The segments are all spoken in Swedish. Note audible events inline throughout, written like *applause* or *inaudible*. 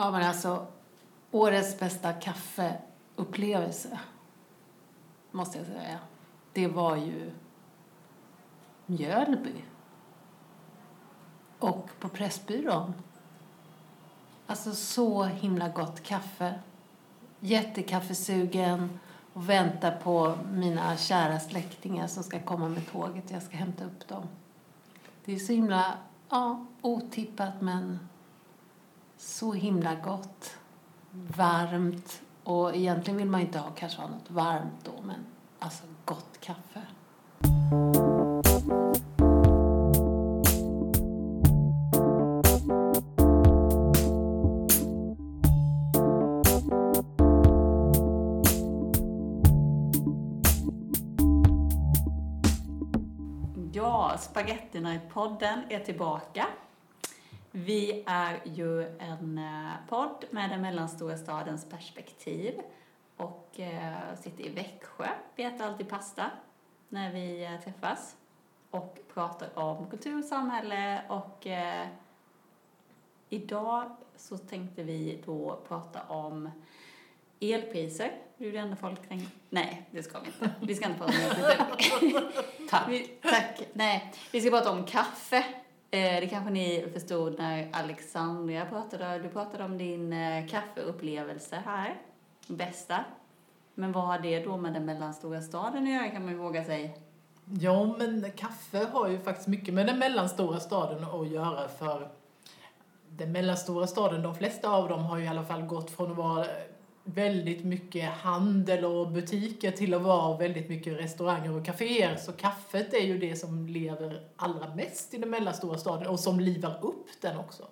Ja, men alltså, årets bästa kaffeupplevelse, måste jag säga, det var ju Mjölby. Och på Pressbyrån. Alltså så himla gott kaffe. Jättekaffesugen och väntar på mina kära släktingar som ska komma med tåget. Jag ska hämta upp dem. Det är så himla ja, otippat men så himla gott. Varmt. Och egentligen vill man inte ha, kanske ha något varmt då, men alltså gott kaffe. Ja, Spagettina i podden är tillbaka. Vi är ju en eh, podd med den mellanstora stadens perspektiv och eh, sitter i Växjö. Vi äter alltid pasta när vi eh, träffas och pratar om kultur, samhälle och eh, idag så tänkte vi då prata om elpriser. Det är det enda folk tänker. Nej, det ska vi inte. Vi ska inte prata om elpriser. Tack. *laughs* Vi, tack. Nej, vi ska prata om kaffe. Eh, det kanske ni förstod när Alexandria pratade. Du pratade om din eh, kaffeupplevelse här. Bästa. Men vad har det då med den mellanstora staden att göra kan man ju våga sig. Ja, men kaffe har ju faktiskt mycket med den mellanstora staden att göra för den mellanstora staden, de flesta av dem har ju i alla fall gått från att vara väldigt mycket handel och butiker till att vara väldigt mycket restauranger och kaféer. Så kaffet är ju det som lever allra mest i den mellanstora staden och som livar upp den också.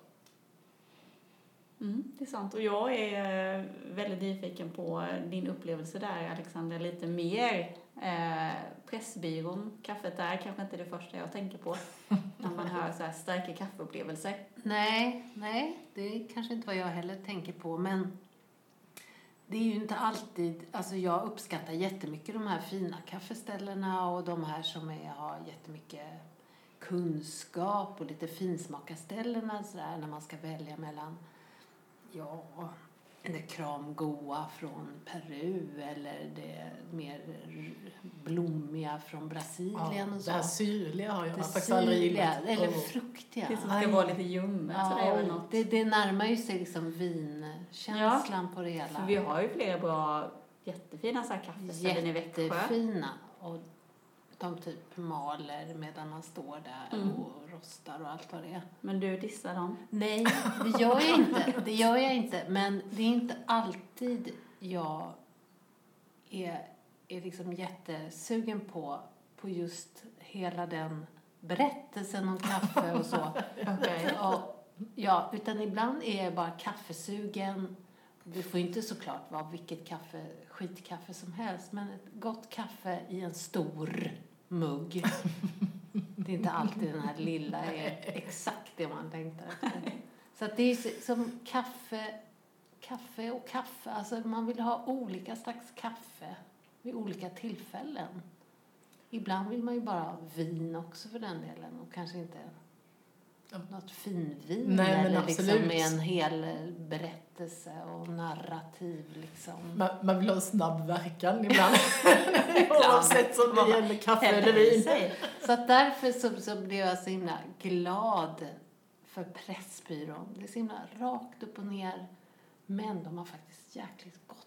Mm, det är sant. Och jag är eh, väldigt nyfiken på din upplevelse där, Alexander. Lite mer. Eh, Pressbyrån, kaffet där, kanske inte det första jag tänker på *laughs* när man hör så här starka kaffeupplevelser. Nej, nej, det är kanske inte vad jag heller tänker på, men det är ju inte alltid, alltså jag uppskattar jättemycket de här fina kaffeställena och de här som är, har jättemycket kunskap och lite finsmakarställena sådär när man ska välja mellan, ja, det kram goa från Peru eller det mer blommiga från Brasilien och så. det här syrliga har jag Det faktiskt aldrig gillat. eller. Det fruktiga. som ska Aj. vara lite ljummet. det Ja, något. det, det närmar ju sig liksom vinkänslan på det hela. För vi har ju flera bra, jättefina så här kaffeställen i Växjö. Jättefina. Och de typ maler medan man står där Mm. och rostar och allt vad det är. Men du dissar dem. Nej, det gör jag inte. Det gör jag inte. Men det är inte alltid jag är, är liksom jättesugen på, på just hela den berättelsen om kaffe och så. *laughs* Okej. Ja, ja, utan ibland är jag bara kaffesugen. Det får inte såklart vara vilket kaffe, skitkaffe som helst, men ett gott kaffe i en stor mugg. Det är inte alltid den här lilla är exakt det man längtar efter. Så att det är som kaffe, kaffe och kaffe. Alltså man vill ha olika slags kaffe vid olika tillfällen. Ibland vill man ju bara ha vin också för den delen och kanske inte något finvin Nej, eller liksom med en hel berättelse och narrativ liksom. Man, man vill ha en snabb verkan ibland. *laughs* Oavsett om det gäller kaffe eller vin. Så att därför så, så blev jag så himla glad för Pressbyrån. Det är så himla rakt upp och ner. Men de har faktiskt jäkligt gott.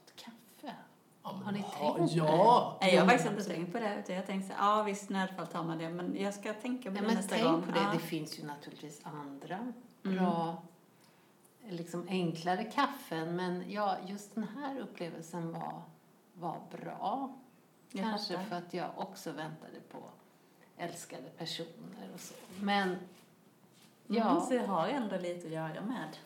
Ja, men Har ni ja, tänkt Ja. Nej, jag har faktiskt inte tänkt på det. Utan jag tänkte så ja visst nödfall tar man det. Men jag ska tänka på Ja, det men nästa tänk gång. på det. Ja. Det finns ju naturligtvis andra Mm. bra, liksom enklare kaffen. Men ja, just den här upplevelsen var, var bra. Jag Kanske fattar. för att jag också väntade på älskade personer och så. Men Ja. ja, Så det har ändå lite att göra med.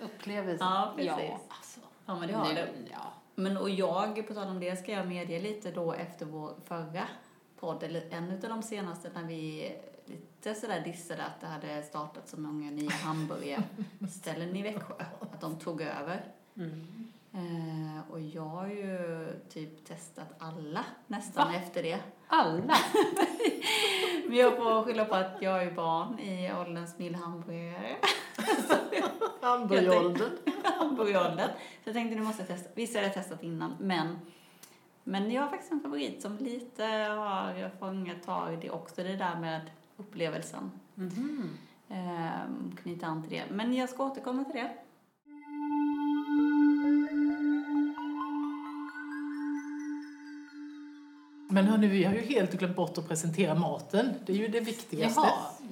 upplevelsen. Ja, precis. Ja, alltså, Ja, men det har nu, det. Ja. Men och jag, på tal om det, ska jag medge lite då efter vår förra podd, eller en av de senaste när vi lite sådär dissade att det hade startat så många nya hamburgerställen i Växjö. Att de tog över. Mm. Eh, och jag har ju typ testat alla nästan Va? efter det. Alla. *laughs* Men jag får skylla på att jag är barn i ålderns mild hamburgare. *laughs* Hamburgeråldern. *laughs* hamburgerronden. Så jag tänkte nu måste jag testa. Visst har jag testat innan, men men jag har faktiskt en favorit som lite har fångat tag i det också, det där med upplevelsen. Mhm. Ehm, knyta an till det. Men jag ska återkomma till det. Men hörni, vi har ju helt glömt bort att presentera maten. Det är ju det viktigaste.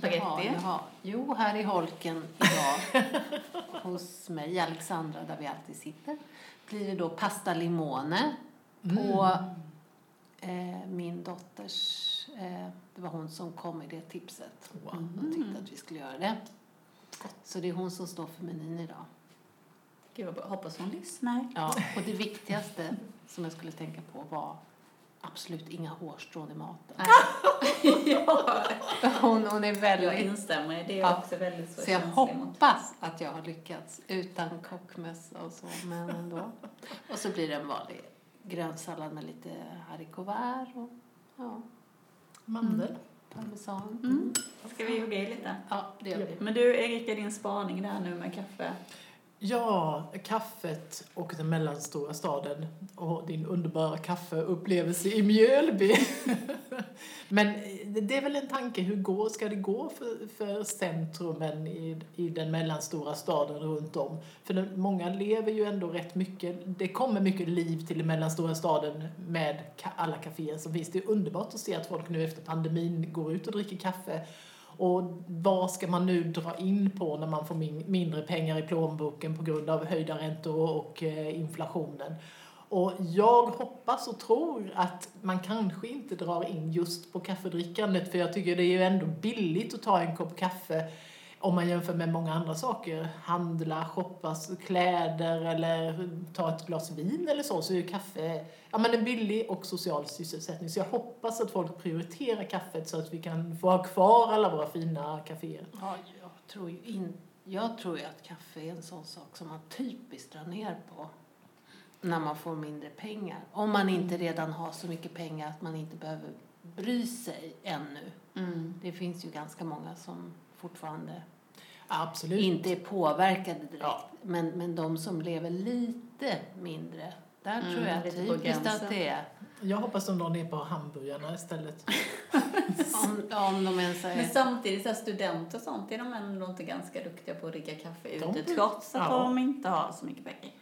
Jaha, jaha, jaha. Jo, här i holken idag *laughs* hos mig, Alexandra, där vi alltid sitter, blir det då pasta limone på eh, min dotters... Eh, det var hon som kom med det tipset. Wow. Och tyckte att vi skulle göra det. Så det är hon som står för menyn idag. Gud bra. Hoppas hon lyssnar. Ja, och det viktigaste som jag skulle tänka på var absolut inga hårstrån i maten. ja, *laughs* Hon, hon är jag väldigt... instämmer. Det är Ja. också väldigt så Så jag hoppas att jag har lyckats utan kockmössa och så, men ändå. Och så blir det en vanlig grönsallad med lite haricots verts och ja, Mandel. parmesan. Mm. Ska vi hugga i lite? Ja, det gör vi. Men du Erika, din spaning där nu med kaffe. Ja, kaffet och den mellanstora staden och din underbara kaffeupplevelse i Mjölby. *laughs* Men eh, det är väl en tanke, hur går, ska det gå för, för centrumen i, i den mellanstora staden runt om? För den, många lever ju ändå rätt mycket, det kommer mycket liv till den mellanstora staden med ka, alla kaféer som finns. Det är underbart att se att folk nu efter pandemin går ut och dricker kaffe och vad ska man nu dra in på när man får min, mindre pengar i plånboken på grund av höjda räntor och eh, inflationen? Och jag hoppas och tror att man kanske inte drar in just på kaffedrickandet för jag tycker det är ju ändå billigt att ta en kopp kaffe om man jämför med många andra saker. Handla, shoppa, kläder eller ta ett glas vin eller så, så är ju kaffe ja, men en billig och social sysselsättning. Så jag hoppas att folk prioriterar kaffet så att vi kan få ha kvar alla våra fina kaféer. Ja, jag tror ju in, jag tror ju att kaffe är en sån sak som man typiskt drar ner på när man får mindre pengar. Om man inte redan har så mycket pengar att man inte behöver bry sig ännu. Mm. Det finns ju ganska många som fortfarande Absolut. inte är påverkade direkt. Ja. Men, men de som lever lite mindre, där Mm, tror jag typiskt att det är. Jag hoppas de drar ner på hamburgarna istället. *laughs* Om, om de ens Men är... samtidigt, så här, studenter och sånt är de ändå inte ganska duktiga på att dricka kaffe De- ute trots att ja. de inte har så mycket pengar.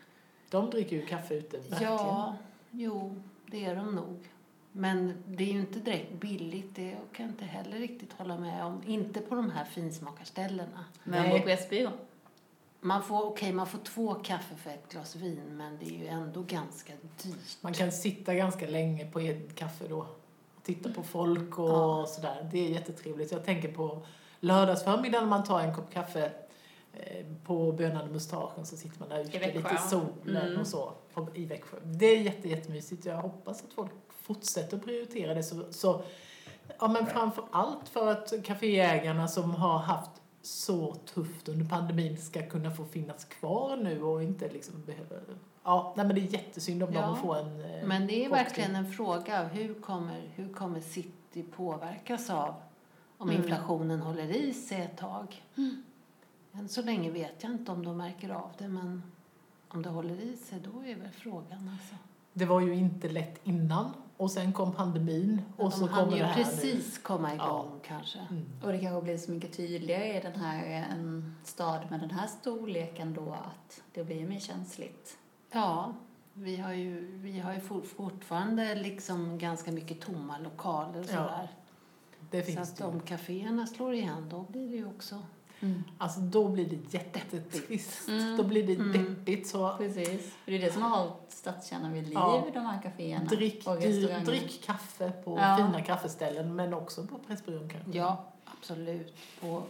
De dricker ju kaffe ute, verkligen. Ja, jo, det är de nog. Men det är ju inte direkt billigt, det kan jag inte heller riktigt hålla med om. Inte på de här finsmakarställena. Men på Pressbyrån. Man får, okej, man får två kaffe för ett glas vin, men det är ju ändå ganska dyrt. Man kan sitta ganska länge på en kaffe då. Och titta på folk och Ja. sådär. Det är jättetrevligt. Jag tänker på lördagsförmiddagen när man tar en kopp kaffe eh, på bönande mustaschen så sitter man där ute Växjö. lite i solen Mm. och så på, i Växjö. Det är jätte, jättemysigt. Jag hoppas att folk fortsätter att prioritera det så, så ja men framför allt för att kaféägarna som har haft så tufft under pandemin ska kunna få finnas kvar nu och inte liksom behöver Ja, nej men det är jättesynd om Ja, dem att få en eh, Men det är chock. verkligen en fråga. Hur kommer, hur kommer City påverkas av om Mm. inflationen håller i sig ett tag? Än så länge vet jag inte om de märker av det, men om det håller i sig, då är väl frågan alltså. Det var ju inte lätt innan och sen kom pandemin och de så kommer ju det här precis komma Ja. igång kanske. nu. Mm. Och det kanske blir så mycket tydligare i den här, en stad med den här storleken då att det blir mer känsligt. Ja, vi har ju, vi har ju for- fortfarande liksom ganska mycket tomma lokaler och Ja, sådär. Det Så att om kaféerna slår igen, då blir det ju också... Alltså då blir det jättetrist. Mm. Då blir det Mm. deppigt. Så Precis. För det är det som har hållit stadskärnan vid liv, Ja. de här kaféerna drick, och restaurangerna. drick kaffe på Ja. fina kaffeställen men också på Pressbyrån kanske. Ja, absolut. På,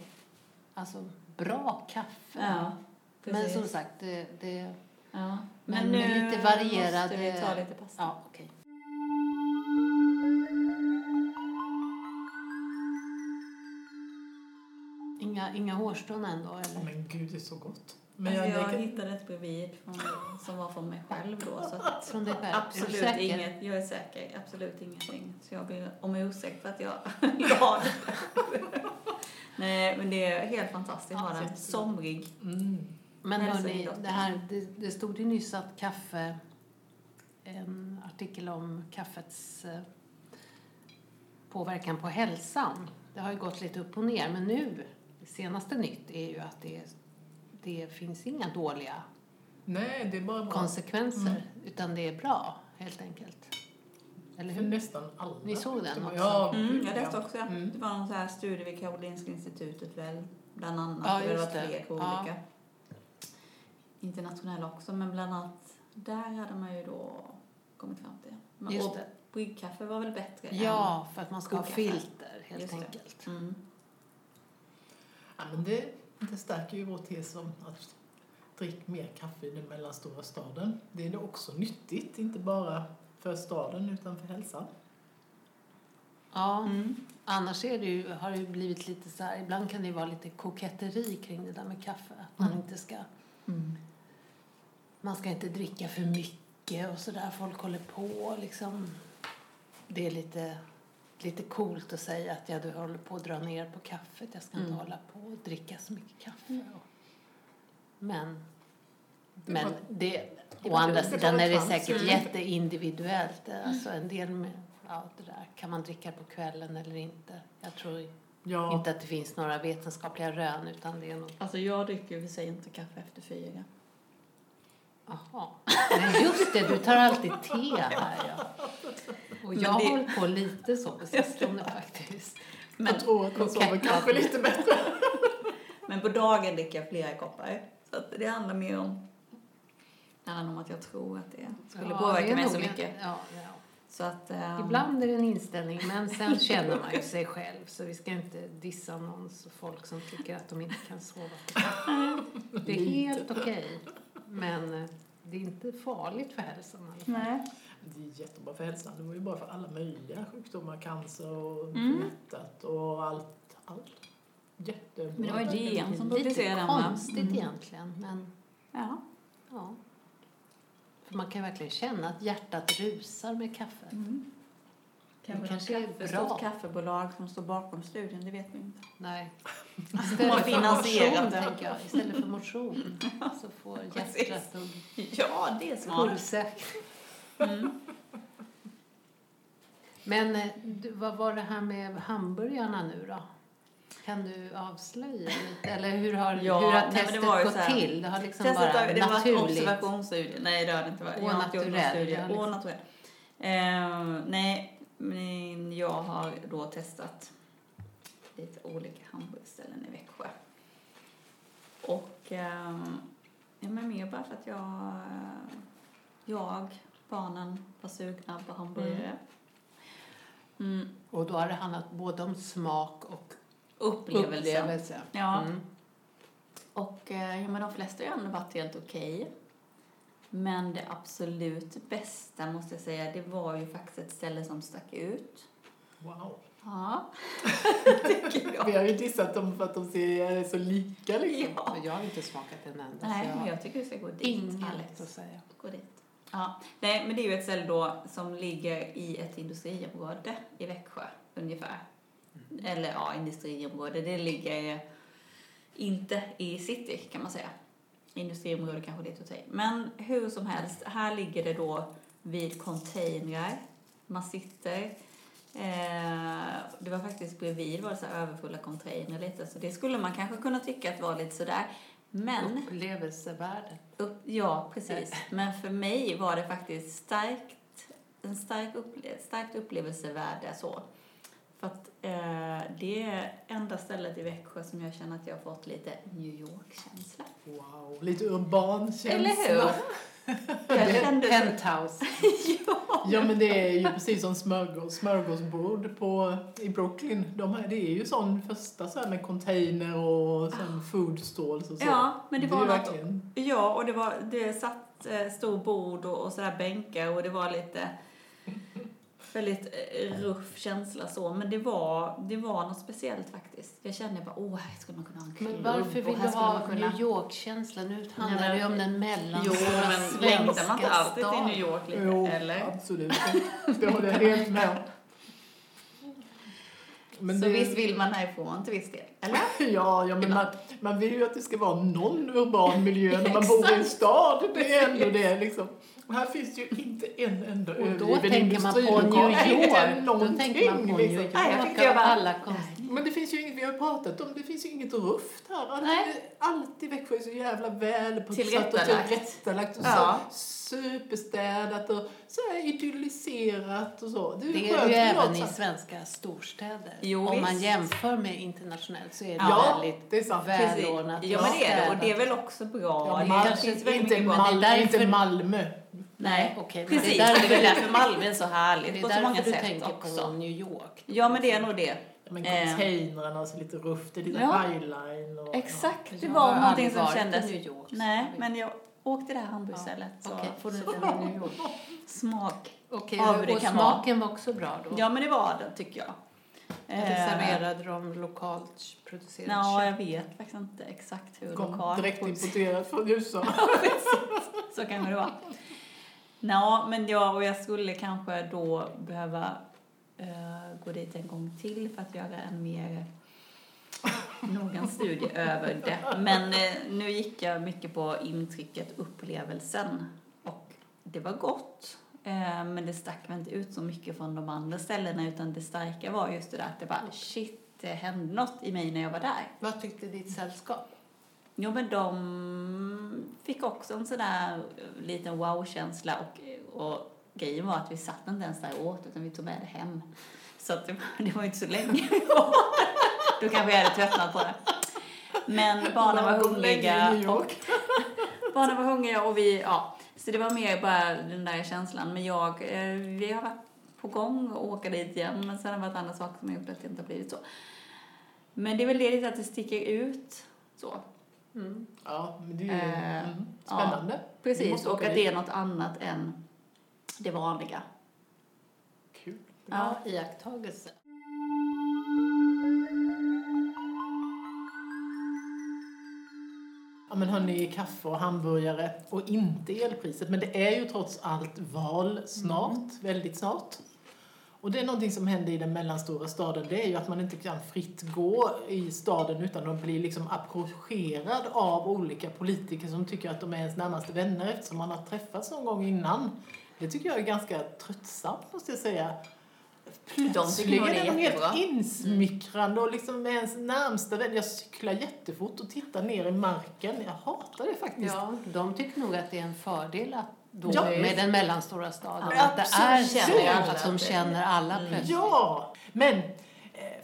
alltså, bra kaffe. Ja, Men som sagt, det... det ja. men nu med lite varierade- måste vi ta lite pasta. ja, okej. Inga, inga hårstrån ändå, eller? Men gud, det är så gott. Men Men jag, jag, hittade ett bredvid som var från mig själv då. Så att *laughs* Från dig själv? Är absolut säker? inget, jag är säker, absolut ingenting. Så jag ber om ursäkt för att jag *laughs* la det. *laughs* Nej, men det är helt fantastiskt. Har Ja, den somrig. mm. Men hörni, det, här, det, det stod ju nyss att kaffe, en artikel om kaffets eh, påverkan på hälsan. Det har ju gått lite upp och ner, men nu, senaste nytt är ju att det, det finns inga dåliga Nej, det är bara bra. konsekvenser, Mm. utan det är bra, helt enkelt. Eller För hur? nästan alla. Ni såg den också? Ja, Mm, jag läste också. Mm. Det var någon så här studie vid Karolinska institutet väl, bland annat. Ja, det var det. tre Ja. olika. Internationella också, men bland annat där hade man ju då kommit fram till. Men, Just och det. bryggkaffe var väl bättre Ja, för att man ska ha filter, helt Just enkelt. än... Mm. Ja, men det, det stärker ju vår tes om att drick mer kaffe i den mellanstora staden. Det är också nyttigt, inte bara för staden utan för hälsan. Ja, Mm. annars är det ju, har det ju blivit lite så här, ibland kan det ju vara lite koketteri kring det där med kaffe. Att man Mm. inte ska, man ska inte dricka för mycket och så där. Folk håller på liksom. Det är lite, lite coolt att säga att ja, du håller på att dra ner på kaffet. Jag ska inte Mm. hålla på och dricka så mycket kaffe. Och, men, Det men var- det, det å andra sidan är det säkert Mm. jätteindividuellt. Alltså en del med, ja det där, kan man dricka på kvällen eller inte? Jag tror Ja, inte att det finns några vetenskapliga rön utan det är nog, Alltså jag dricker för sig inte kaffe efter fyra. jaha. Men just det, du tar alltid te här ja. Och Men jag har det- hållit på lite så på sistone *laughs* faktiskt. jag tror att man sover kanske lite bättre. *laughs* Men på dagen dricker jag flera koppar. Så det handlar mer om, det handlar om att jag tror att det skulle Ja, påverka mig så mycket. Ja, ja. Så att, ehm, Ibland är det en inställning, men sen känner man ju sig själv. Så vi ska inte dissa någon folk som tycker att de inte kan sova. *laughs* Det är helt okej. Men eh, det är inte farligt för hälsan i alla fall. Nej. Det är jättebra för hälsan. Det var ju bra för alla möjliga sjukdomar, cancer och Mm. och allt. allt. Jättebra. Men det var ju DN som Lite publicerade den va? konstigt Mm. egentligen, men Ja. ja. För man kan verkligen känna att hjärtat rusar med kaffe. Mm. Det kanske är Kaffe, bra. stort kaffebolag som står bakom studien, det vet vi inte. Nej. Istället för motion, tänker jag. Istället för motion så får hjärtat och Ja, det är smart. pulsökning. Mm. Men eh, du, vad var det här med hamburgarna nu då? Kan du avslöja lite? Eller hur har, Ja, hur har nej, testet ju gått här- till? Det har liksom Testet bara det var en naturligt... observationsstudie. Nej, det har det inte varit. Någon naturell, Au naturell. Eh, nej, men jag har då testat lite olika hamburgerställen i Växjö. Och eh, ja, men mer bara för att jag, jag barnen var sugna på hamburgare. Mm. Och då har det handlat både om smak och Upplevelse. upplevelse. Ja. Mm. Och eh, ja, men de flesta har ju ändå varit helt okej. Men det absolut bästa måste jag säga, det var ju faktiskt ett ställe som stack ut. Wow. Ja, *laughs* tycker jag. Vi har ju dissat dem för att de ser så lika liksom. Ja. Men Jag har inte smakat en enda. Nej, jag men jag tycker du ska gå dit, inget Alex. att säga. Gå dit. Ja. Nej, men det är ju ett ställe då som ligger i ett industriområde i Växjö, ungefär. Eller ja, industriområde. Det ligger inte i city, kan man säga. Industriområde kanske lite att ta i. Men hur som helst, här ligger det då vid containrar. Man sitter Eh, det var faktiskt bredvid var det så överfulla containrar lite, så det skulle man kanske kunna tycka att var lite sådär. Men Upplevelsevärdet. upp, ja, precis. Men för mig var det faktiskt starkt, en stark upple starkt upplevelsevärde så. För att eh, det är enda stället i Växjö som jag känner att jag har fått lite New York-känsla. Wow. Lite urban känsla. Eller hur? *laughs* Jag kände Penthouse. *laughs* Ja men det är ju precis som smörgås, smörgåsbord på, i Brooklyn. De här, det är ju sån första så här med container och sen food stalls och så. ja, men det var är ju något verkligen, Ja, och det, var, det satt eh, stor bord och, och sådär bänkar och det var lite väldigt eh, ruff känsla så. Men det var, det var något speciellt faktiskt. Jag kände bara, åh, här skulle man kunna ha en klubb. Men varför vill du ha kunna... New York-känsla? Nu handlar Nej, men- det ju om den Jo, mellanstora men längtar man inte alltid till. New York lite, jo, eller? absolut. Det håller jag helt med. Men Så det- visst vill man härifrån till viss del, eller? *laughs* Ja, ja men man, man vill ju att det ska vara någon urban miljö när man bor i en stad. Det är ändå det liksom. Och här finns ju inte en enda Och då övergiven tänker man på industrilokal. New. Då tänker man på New liksom. York Nej, jag tyckte och jag bara- alla konstiga. Men det finns ju inget, vi har pratat om, det finns ju inget ruft här. Alltid, Nej. alltid Växjö är så jävla välputsat och Tillrättalagt. och Ja. så superstädat och så här idylliserat och så. Det, Det är ju även i svenska storstäder. Jo, Om man visst. jämför med internationellt så är det Ja, väldigt det är sant. välordnat. Ja, men det är det. Och det är väl också bra. Ja, det finns väldigt inte, mycket bra. Mal- Det är därför- inte Malmö. Nej, okej, precis. det är Det är därför- Malmö är så Det härligt är på så många därför du sätt tänker också. på New York. Ja, men det är nog det. Ja, Men containrarna och så lite det är lite Ja. highline och... Exakt, det Jag var har någonting som kändes... New York, Nej, jag men jag åkte det här hamburgerstället så Okej, får du lite det New York. smak. Ja, hur det och kan vara. smaken var också bra då? Ja, men det var det tycker jag. Eller Eh, serverade de lokalt producerat Ja, jag vet faktiskt inte exakt hur Kom lokalt. direkt importerat från USA. *laughs* Så kan det vara. Ja, men jag, och jag skulle kanske då behöva eh, gå dit en gång till för att göra en mer noggrann studie över det. Men eh, nu gick jag mycket på intrycket, upplevelsen. Och det var gott. Eh, men det stack väl inte ut så mycket från de andra ställena utan det starka var just det där att det bara shit, det hände något i mig när jag var där. Vad tyckte ditt sällskap? Jo, men de fick också en sån där eh, liten wow-känsla och, och grejen var att vi satt inte ens där och åt utan vi tog med det hem. Så att det, var- det var inte så länge vi var Då kanske jag hade tröttnat på det. Men barnen var hungriga. Och, *laughs* barnen var hungriga och vi, ja. Så det var mer bara den där känslan. Men jag, eh, vi har varit på gång och åka dit igen. Men sen har det varit andra saker som har gjort att det inte har blivit så. Men det är väl det lite att det sticker ut så. Mm. Ja, men det är ju Eh, mm, spännande. Vi Precis, och att det är något annat än det vanliga. Kul. Bra iakttagelse. Ja, men hörni, kaffe och hamburgare och inte elpriset. Men det är ju trots allt val snart, Mm. väldigt snart. Och det är någonting som händer i den mellanstora staden. Det är ju att man inte kan fritt gå i staden utan att bli liksom approcherad av olika politiker som tycker att de är ens närmaste vänner eftersom man har träffats någon gång innan. Det tycker jag är ganska tröttsamt måste jag säga. Plötsligen det är de helt insmickrande och liksom är ens närmsta vän. Jag cyklar jättefort och tittar ner i marken. Jag hatar det faktiskt. Ja, de tycker nog att det är en fördel att då Ja. med den mellanstora staden. Ja, att det är känner alla att det- känner alla plötsligt. Ja, men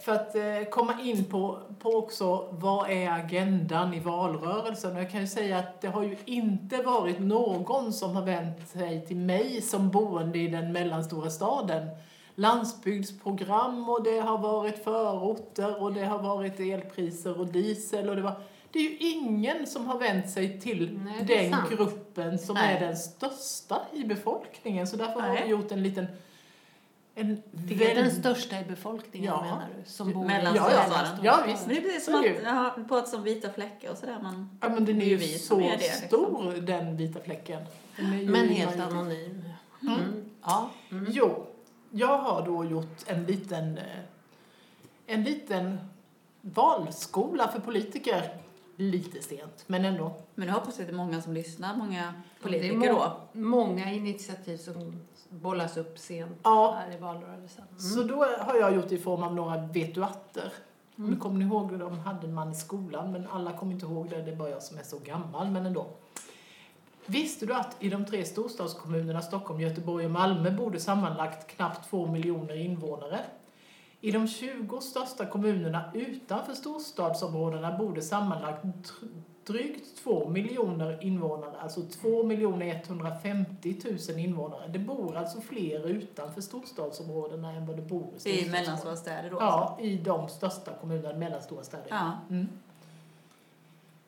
för att eh, komma in på, på också vad är agendan i valrörelsen. Och Jag kan ju säga att det har ju inte varit någon som har vänt sig till mig som boende i den mellanstora staden. Landsbygdsprogram och det har varit förorter och det har varit elpriser och diesel och det var det är ju ingen som har vänt sig till Nej, den sant. gruppen som Nej. är den största i befolkningen. Så därför har Nej. vi gjort en liten en Det är den väldigt- största i befolkningen Ja. menar du? Som bor Mellan Ja, ja. Ja, staden. visst. Men det blir Så som att, ju. ja, vi pratar om vita fläckar och sådär. Men Ja, men den är Det är ju vi så som är det, liksom. stor, den vita fläcken. Den Men helt majoritet. anonym. Mm. Ja. Mm. Jo, jag har då gjort en liten, eh, en liten valskola för politiker. Lite sent, men ändå. Men jag hoppas att det är många som lyssnar, många Det politiker är må- då. många initiativ som bollas upp sent Ja. här i valrörelsen. Mm. Så då har jag gjort det i form av några vetuatter. Nu kommer ni ihåg hur de hade man i skolan, men alla kommer inte ihåg det. Det är bara jag som är så gammal, men ändå. Visste du att i de tre storstadskommunerna Stockholm, Göteborg och Malmö bor det sammanlagt knappt två miljoner invånare? I de 20 största kommunerna utanför storstadsområdena bor det sammanlagt dr- drygt 2 miljoner invånare, alltså 2 150 000 invånare. Det bor alltså fler utanför storstadsområdena än vad det bor i I storstadsområdena. mellanstora städer då. Ja, i de största kommunerna, mellanstora städer. Ja. Mm.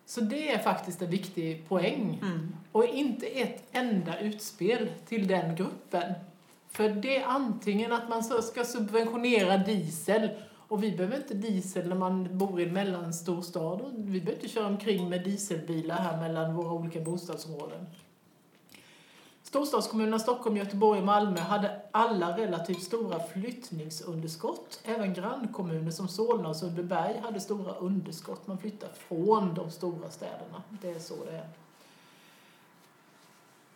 Så det är faktiskt en viktig poäng. Mm. Och inte ett enda utspel till den gruppen. För det är antingen att man ska subventionera diesel och vi behöver inte diesel när man bor i en mellanstor stad. Vi behöver inte köra omkring med dieselbilar här mellan våra olika bostadsområden. Storstadskommunerna Stockholm, Göteborg och Malmö hade alla relativt stora flyttningsunderskott. Även grannkommuner som Solna och Sundbyberg hade stora underskott. Man flyttar från de stora städerna. Det är så det är.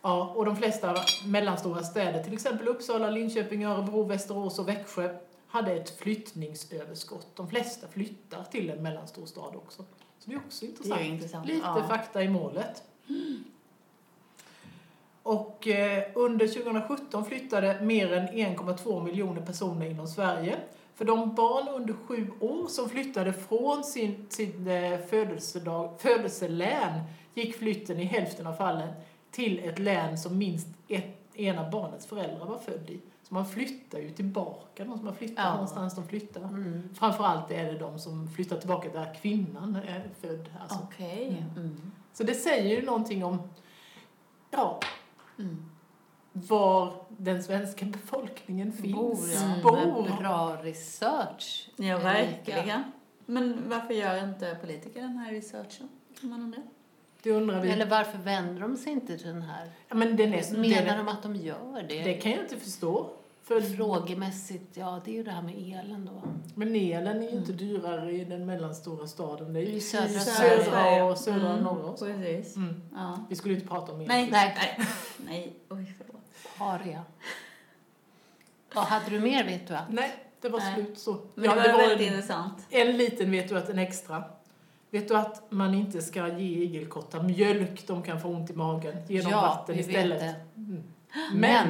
Ja, och de flesta mellanstora städer, till exempel Uppsala, Linköping, Örebro, Västerås och Växjö, hade ett flyttningsöverskott. De flesta flyttar till en mellanstor stad också. Så det är också intressant. Är intressant, Lite ja. fakta i målet. Och eh, under 2017 flyttade mer än 1,2 miljoner personer inom Sverige. För de barn under sju år som flyttade från sin, sin eh, födelsedag, födelselän gick flytten i hälften av fallen till ett län som minst ett, ena barnets föräldrar var född i. Så man flyttar ju tillbaka, de som har flyttat Ja. någonstans de flyttar. Mm. Framförallt är det de som flyttar tillbaka där kvinnan är född. Alltså. Okej. Mm. Så det säger ju någonting om ja, Mm. var den svenska befolkningen finns. Bor, bra research. Ja, verkligen. Men varför gör inte politiker den här researchen? Kan man undra. Det undrar vi. Eller varför vänder de sig inte till den här? ja, men den är, Menar den, de att de gör det? det kan jag inte förstå. För, Frågemässigt, ja det är ju det här med elen då. men elen är ju inte dyrare i den mellanstora staden. Det är ju I södra södra Sverige. och södra Mm, och norra. också. Precis. Mm. Ja. Vi skulle inte prata om el. Nej, Nej. nej. Nej, oj förlåt. Paria. Vad hade du mer vet du? att? Nej, det var Nej. slut så. Men det var det var väldigt en, intressant. en liten vet du att en extra. Vet du att man inte ska ge igelkottar mjölk, de kan få ont i magen. Ge dem ja, vatten istället. vet det. Mm. Men,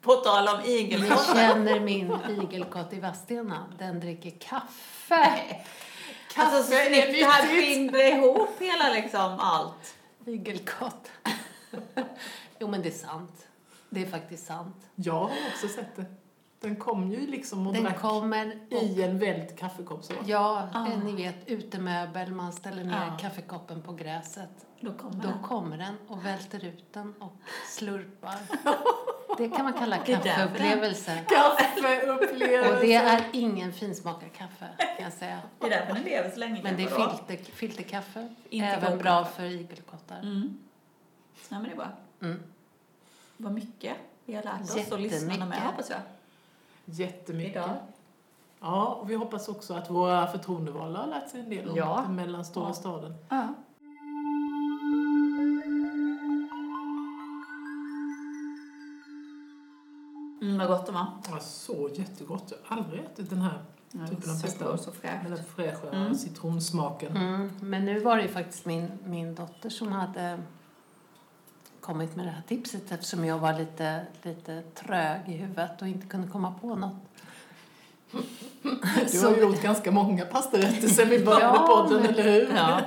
På tal om igelkottar. känner min igelkott i Vadstena. Den dricker kaffe. Alltså Kaffe är snyggt det här binder ihop hela liksom allt. Igelkott. jo men det är sant. Det är faktiskt sant. Jag har också sett det. Den kom ju liksom och Den drack kommer i en välld kaffekopp. Så. Ja, Ah. ni vet utemöbel, man ställer ner Ah. kaffekoppen på gräset. Då kommer Då den. kommer den och välter ut den och slurpar. *laughs* Det kan man kalla kaffeupplevelse. Kaffeupplevelse. Och det är ingen finsmakad kaffe kan jag säga. Det är därför den lever så länge. Men det är filter, filterkaffe. Inte Även bra för igelkottar. Mm. Ja, men det är bra. Mm. Vad mycket vi har lärt oss och lyssnarna med hoppas jag. Jättemycket. Idag. Ja, och vi hoppas också att våra förtroendevalda har lärt sig en del om Ja. den mellanstora Ja. staden. Ja. Mm, vad gott de var. Ja, så jättegott. Jag har aldrig ätit den här Ja, Typen av pesto. så fräscht. den fräscha Mm. citronsmaken. Mm. Men nu var det ju faktiskt min, min dotter som hade kommit med det här tipset eftersom jag var lite, lite trög i huvudet och inte kunde komma på något. Du har ju gjort ganska många pastarätter sen vi började Ja, podden, men- eller hur? Ja.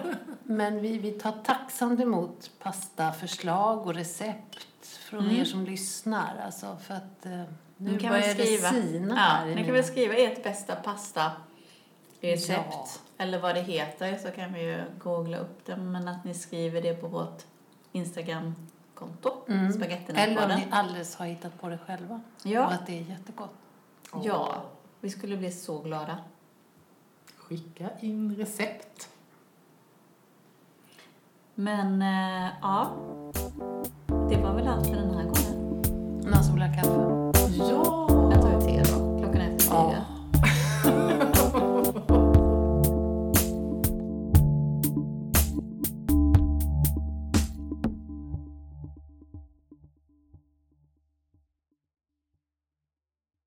Men vi, vi tar tacksamt emot pastaförslag och recept från Mm. er som lyssnar. Alltså för att eh, nu Ni kan det skriva. sina Ja, här i ni kan mina- väl skriva ert bästa pasta recept Ja. eller vad det heter så kan vi ju googla upp det. Men att ni skriver det på vårt Instagram-konto, Mm. Eller om ni alldeles har hittat på det själva. Och Ja, att det är jättegott. ja, vi skulle bli så glada. Skicka in recept. Men eh, ja, det var väl allt för den här gången. Någon som vill ha kaffe? Ja! Jag tar ett te då, klockan är efter Ja. fyra.